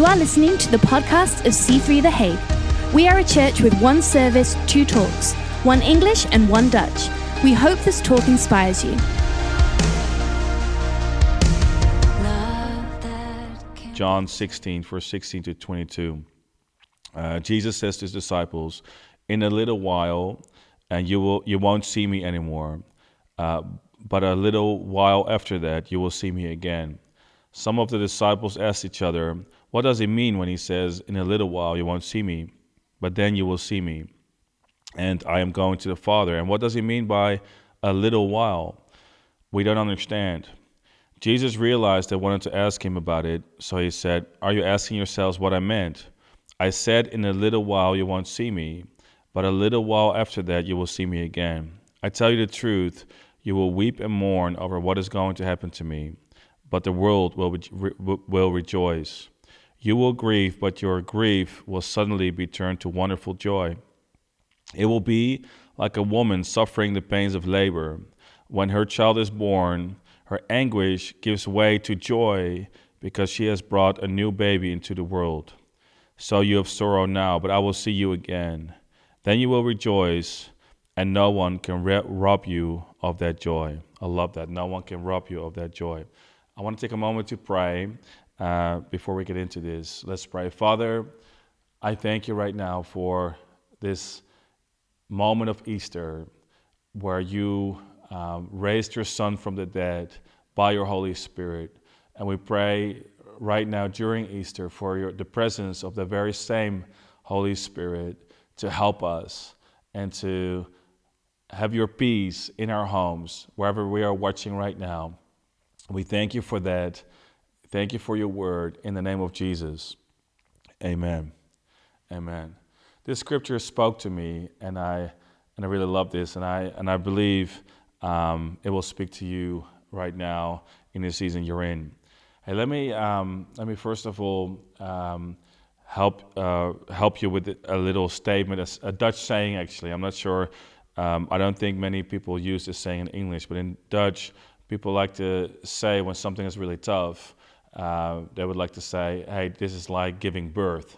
You are listening to the podcast of C3 The Hague. We are a church with one service, two talks, one English and one Dutch. We hope this talk inspires you. John 16, verse 16 to 22. Uh, Jesus says to his disciples, "In a little while, and you will you won't see me anymore, uh, but a little while after that, you will see me again." Some of the disciples asked each other, what does he mean when he says, In a little while you won't see me, but then you will see me, and I am going to the Father? And what does he mean by a little while? We don't understand. Jesus realized they wanted to ask him about it, so he said, Are you asking yourselves what I meant? I said, In a little while you won't see me, but a little while after that you will see me again. I tell you the truth, you will weep and mourn over what is going to happen to me, but the world will, re- will rejoice. You will grieve, but your grief will suddenly be turned to wonderful joy. It will be like a woman suffering the pains of labor. When her child is born, her anguish gives way to joy because she has brought a new baby into the world. So you have sorrow now, but I will see you again. Then you will rejoice, and no one can rob you of that joy. I love that. No one can rob you of that joy. I want to take a moment to pray uh, before we get into this, let's pray. Father, I thank you right now for this moment of Easter where you um, raised your Son from the dead by your Holy Spirit. And we pray right now during Easter for your, the presence of the very same Holy Spirit to help us and to have your peace in our homes, wherever we are watching right now. We thank you for that. Thank you for your word in the name of Jesus. Amen. Amen. This scripture spoke to me, and I and I really love this, and I and I believe um, it will speak to you right now in the season you're in. Hey, let me um, let me first of all um, help uh, help you with a little statement, a, a Dutch saying. Actually, I'm not sure. Um, I don't think many people use this saying in English, but in Dutch, people like to say when something is really tough uh, they would like to say, "Hey, this is like giving birth.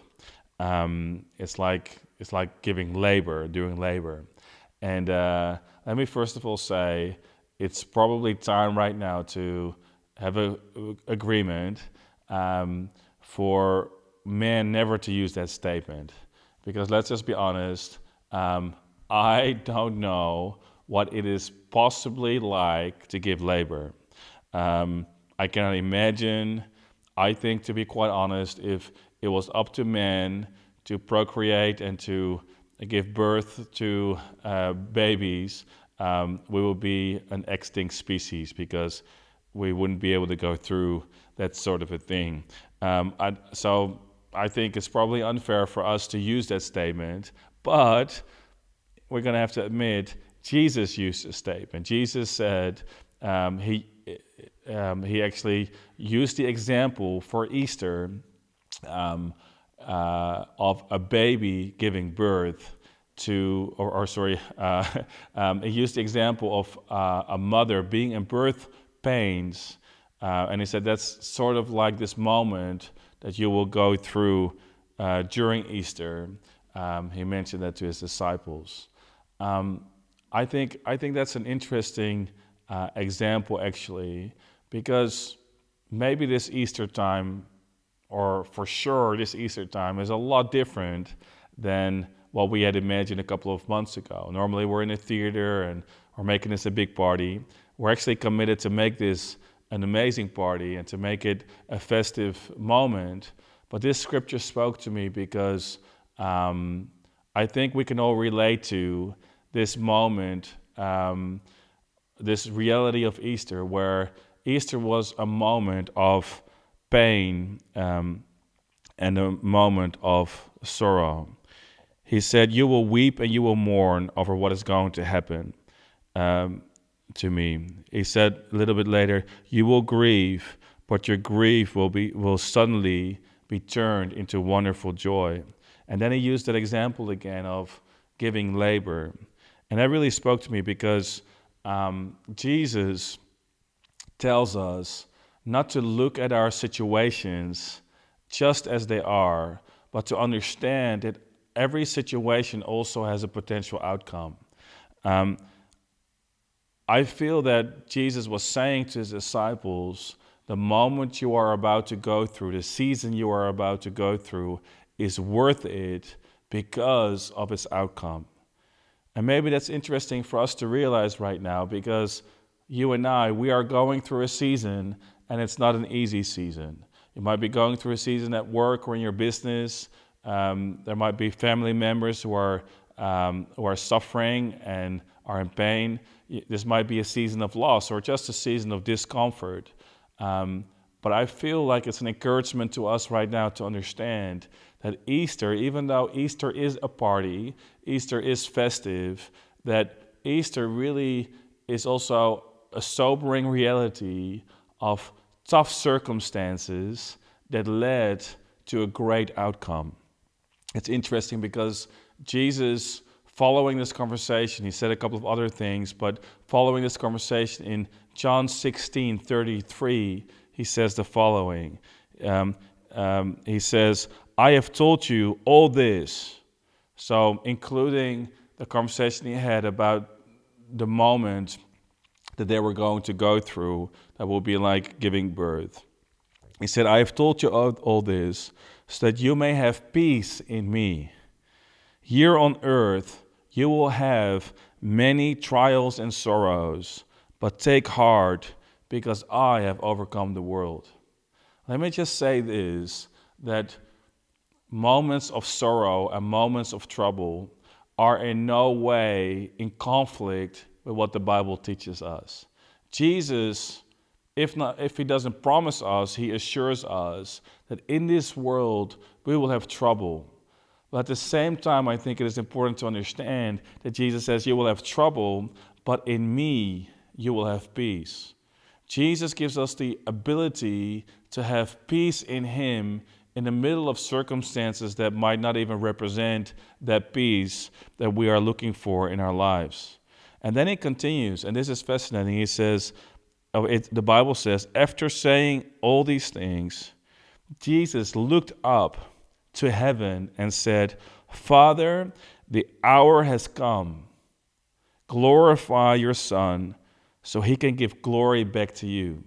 Um, it's like it's like giving labor, doing labor." And uh, let me first of all say, it's probably time right now to have a, a agreement um, for men never to use that statement, because let's just be honest. Um, I don't know what it is possibly like to give labor. Um, I cannot imagine. I think, to be quite honest, if it was up to men to procreate and to give birth to uh, babies, um, we would be an extinct species because we wouldn't be able to go through that sort of a thing. Um, I, so I think it's probably unfair for us to use that statement, but we're going to have to admit Jesus used a statement. Jesus said um, he um, he actually used the example for Easter um, uh, of a baby giving birth to, or, or sorry, uh, um, he used the example of uh, a mother being in birth pains. Uh, and he said that's sort of like this moment that you will go through uh, during Easter. Um, he mentioned that to his disciples. Um, I think I think that's an interesting uh, example actually because maybe this Easter time, or for sure this Easter time, is a lot different than what we had imagined a couple of months ago. Normally, we're in a theater and we're making this a big party. We're actually committed to make this an amazing party and to make it a festive moment. But this scripture spoke to me because um, I think we can all relate to this moment, um, this reality of Easter, where Easter was a moment of pain um, and a moment of sorrow. He said, You will weep and you will mourn over what is going to happen um, to me. He said a little bit later, You will grieve, but your grief will, be, will suddenly be turned into wonderful joy. And then he used that example again of giving labor. And that really spoke to me because um, Jesus tells us not to look at our situations just as they are, but to understand that every situation also has a potential outcome. Um, I feel that Jesus was saying to his disciples, the moment you are about to go through, the season you are about to go through, is worth it because of its outcome. And maybe that's interesting for us to realize right now because you and I, we are going through a season and it's not an easy season. You might be going through a season at work or in your business. Um, there might be family members who are, um, who are suffering and are in pain. This might be a season of loss or just a season of discomfort. Um, but I feel like it's an encouragement to us right now to understand that Easter, even though Easter is a party, Easter is festive, that Easter really is also a sobering reality of tough circumstances that led to a great outcome. It's interesting because Jesus, following this conversation, he said a couple of other things, but following this conversation in John 16 33, he says the following. Um, um, he says, I have told you all this. So, including the conversation he had about the moment that they were going to go through that will be like giving birth. He said, I have told you all, this so that you may have peace in me. Here on earth, you will have many trials and sorrows, but take heart because I have overcome the world. Let me just say this that moments of sorrow and moments of trouble are in no way in conflict with what the Bible teaches us. Jesus, if, not, if he doesn't promise us, he assures us that in this world we will have trouble. But at the same time, I think it is important to understand that Jesus says, You will have trouble, but in me you will have peace. Jesus gives us the ability to have peace in Him in the middle of circumstances that might not even represent that peace that we are looking for in our lives. And then he continues, and this is fascinating. He says, oh, it, the Bible says, after saying all these things, Jesus looked up to heaven and said, Father, the hour has come. Glorify your Son so he can give glory back to you.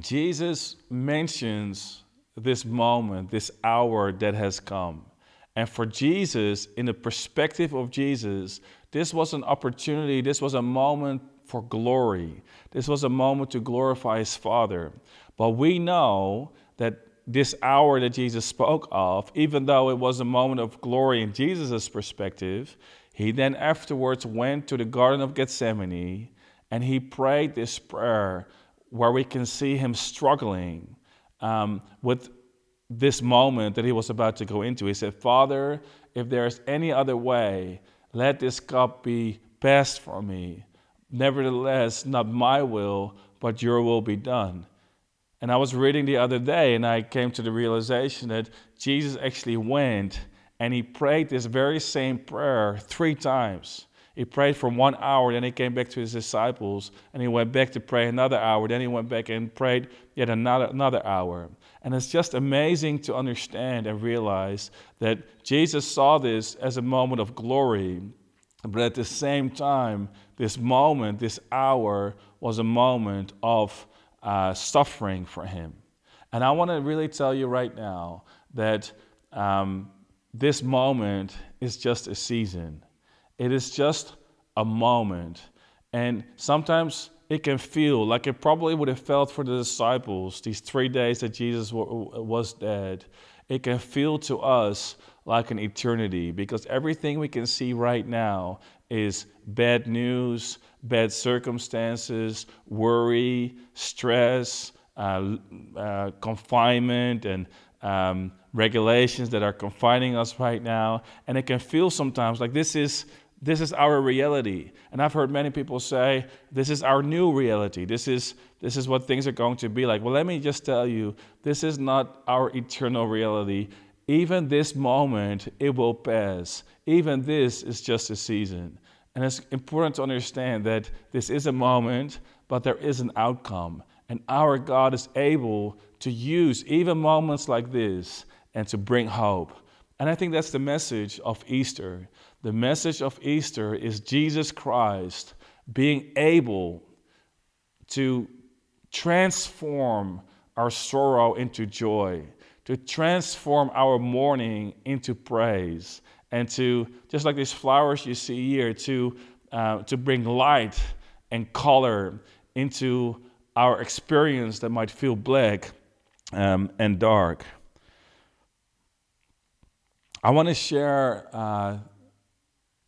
Jesus mentions this moment, this hour that has come. And for Jesus, in the perspective of Jesus, this was an opportunity, this was a moment for glory. This was a moment to glorify his Father. But we know that this hour that Jesus spoke of, even though it was a moment of glory in Jesus' perspective, he then afterwards went to the Garden of Gethsemane and he prayed this prayer where we can see him struggling um, with this moment that he was about to go into. He said, Father, if there is any other way, let this cup be passed from me. Nevertheless, not my will, but your will be done. And I was reading the other day and I came to the realization that Jesus actually went and he prayed this very same prayer three times. He prayed for one hour, then he came back to his disciples, and he went back to pray another hour. Then he went back and prayed yet another, another hour. And it's just amazing to understand and realize that Jesus saw this as a moment of glory, but at the same time, this moment, this hour, was a moment of uh, suffering for him. And I want to really tell you right now that um, this moment is just a season. It is just a moment. And sometimes it can feel like it probably would have felt for the disciples these three days that Jesus was dead. It can feel to us like an eternity because everything we can see right now is bad news, bad circumstances, worry, stress, uh, uh, confinement, and um, regulations that are confining us right now. And it can feel sometimes like this is this is our reality. And I've heard many people say, this is our new reality. This is this is what things are going to be like. Well, let me just tell you, this is not our eternal reality. Even this moment, it will pass. Even this is just a season. And it's important to understand that this is a moment, but there is an outcome. And our God is able to use even moments like this and to bring hope. And I think that's the message of Easter. The message of Easter is Jesus Christ being able to transform our sorrow into joy, to transform our mourning into praise, and to, just like these flowers you see here, to, uh, to bring light and color into our experience that might feel black um, and dark. I want to share uh,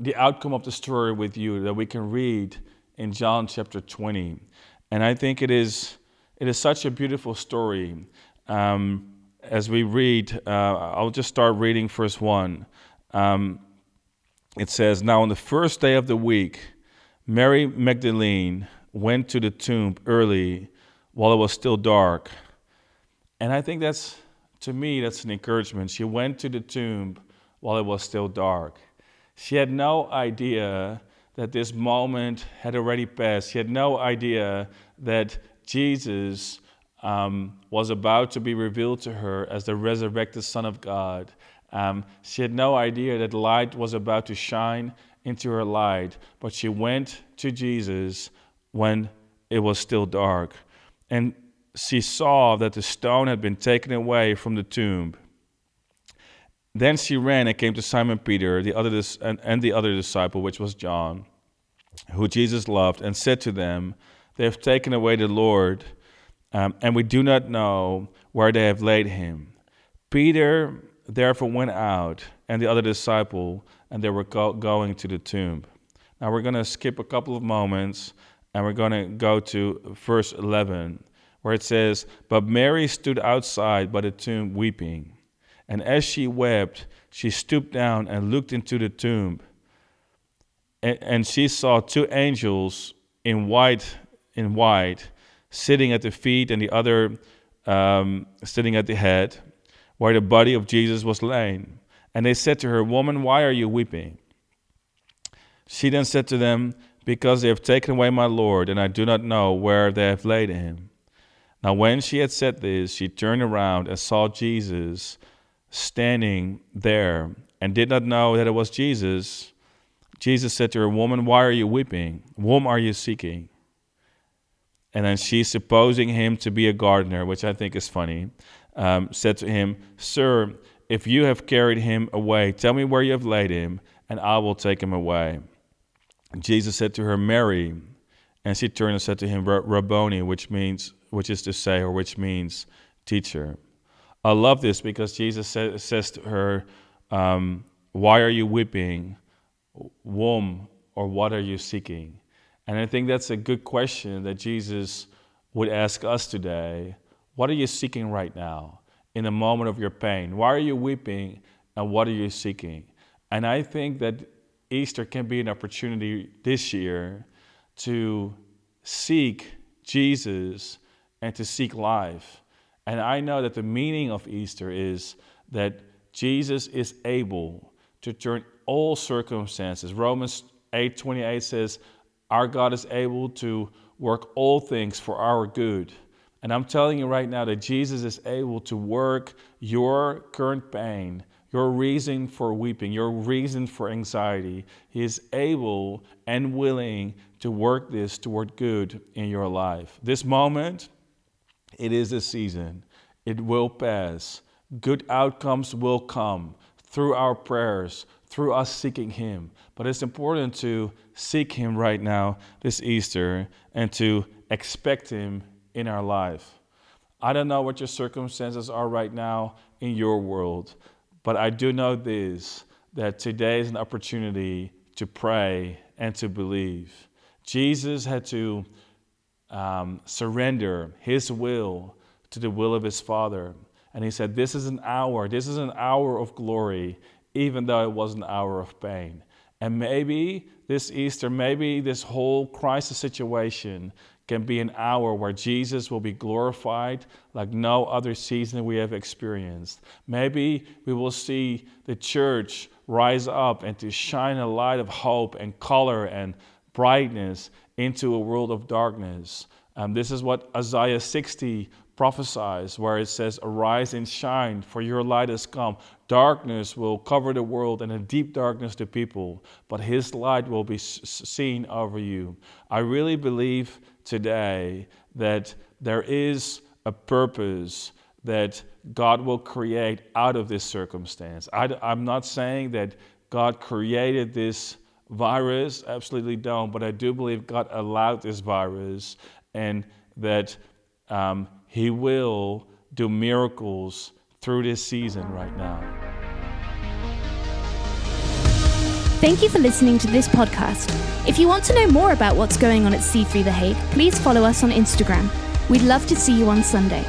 the outcome of the story with you that we can read in John chapter 20. And I think it is, it is such a beautiful story. Um, as we read, uh, I'll just start reading verse 1. Um, it says, Now on the first day of the week, Mary Magdalene went to the tomb early while it was still dark. And I think that's, to me, that's an encouragement. She went to the tomb while it was still dark. She had no idea that this moment had already passed. She had no idea that Jesus um, was about to be revealed to her as the resurrected Son of God. Um, she had no idea that light was about to shine into her light, but she went to Jesus when it was still dark. And she saw that the stone had been taken away from the tomb. Then she ran and came to Simon Peter the other and, and the other disciple, which was John, who Jesus loved, and said to them, They have taken away the Lord, um, and we do not know where they have laid him. Peter therefore went out, and the other disciple, and they were go- going to the tomb. Now we're going to skip a couple of moments, and we're going to go to verse 11, where it says, But Mary stood outside by the tomb weeping. And as she wept, she stooped down and looked into the tomb. And, she saw two angels in white, in white, sitting at the feet, and the other um, sitting at the head, where the body of Jesus was laying. And they said to her, Woman, why are you weeping? She then said to them, Because they have taken away my Lord, and I do not know where they have laid him. Now, when she had said this, she turned around and saw Jesus standing there and did not know that it was Jesus, Jesus said to her, Woman, why are you weeping? Whom are you seeking? And then she, supposing him to be a gardener, which I think is funny, um, said to him, Sir, if you have carried him away, tell me where you have laid him, and I will take him away. Jesus said to her, Mary. And she turned and said to him, Rabboni, which means, which is to say, or which means teacher. I love this because Jesus say, says to her, um, Why are you weeping? Womb, or what are you seeking? And I think that's a good question that Jesus would ask us today. What are you seeking right now in the moment of your pain? Why are you weeping and what are you seeking? And I think that Easter can be an opportunity this year to seek Jesus and to seek life and I know that the meaning of Easter is that Jesus is able to turn all circumstances. Romans 8:28 says, "Our God is able to work all things for our good." And I'm telling you right now that Jesus is able to work your current pain, your reason for weeping, your reason for anxiety. He is able and willing to work this toward good in your life. This moment it is a season. It will pass. Good outcomes will come through our prayers, through us seeking Him. But it's important to seek Him right now, this Easter, and to expect Him in our life. I don't know what your circumstances are right now in your world, but I do know this that today is an opportunity to pray and to believe. Jesus had to um, surrender his will to the will of his Father. And he said, This is an hour, this is an hour of glory, even though it was an hour of pain. And maybe this Easter, maybe this whole crisis situation can be an hour where Jesus will be glorified like no other season we have experienced. Maybe we will see the church rise up and to shine a light of hope and color and brightness into a world of darkness. Um, this is what Isaiah 60 prophesies, where it says, Arise and shine, for your light has come. Darkness will cover the world, and a deep darkness the people, but his light will be seen over you. I really believe today that there is a purpose that God will create out of this circumstance. I, am not saying that God created this virus, absolutely don't, but I do believe God allowed this virus and that um, he will do miracles through this season right now. Thank you for listening to this podcast. If you want to know more about what's going on at C3 The Hague, please follow us on Instagram. We'd love to see you on Sunday.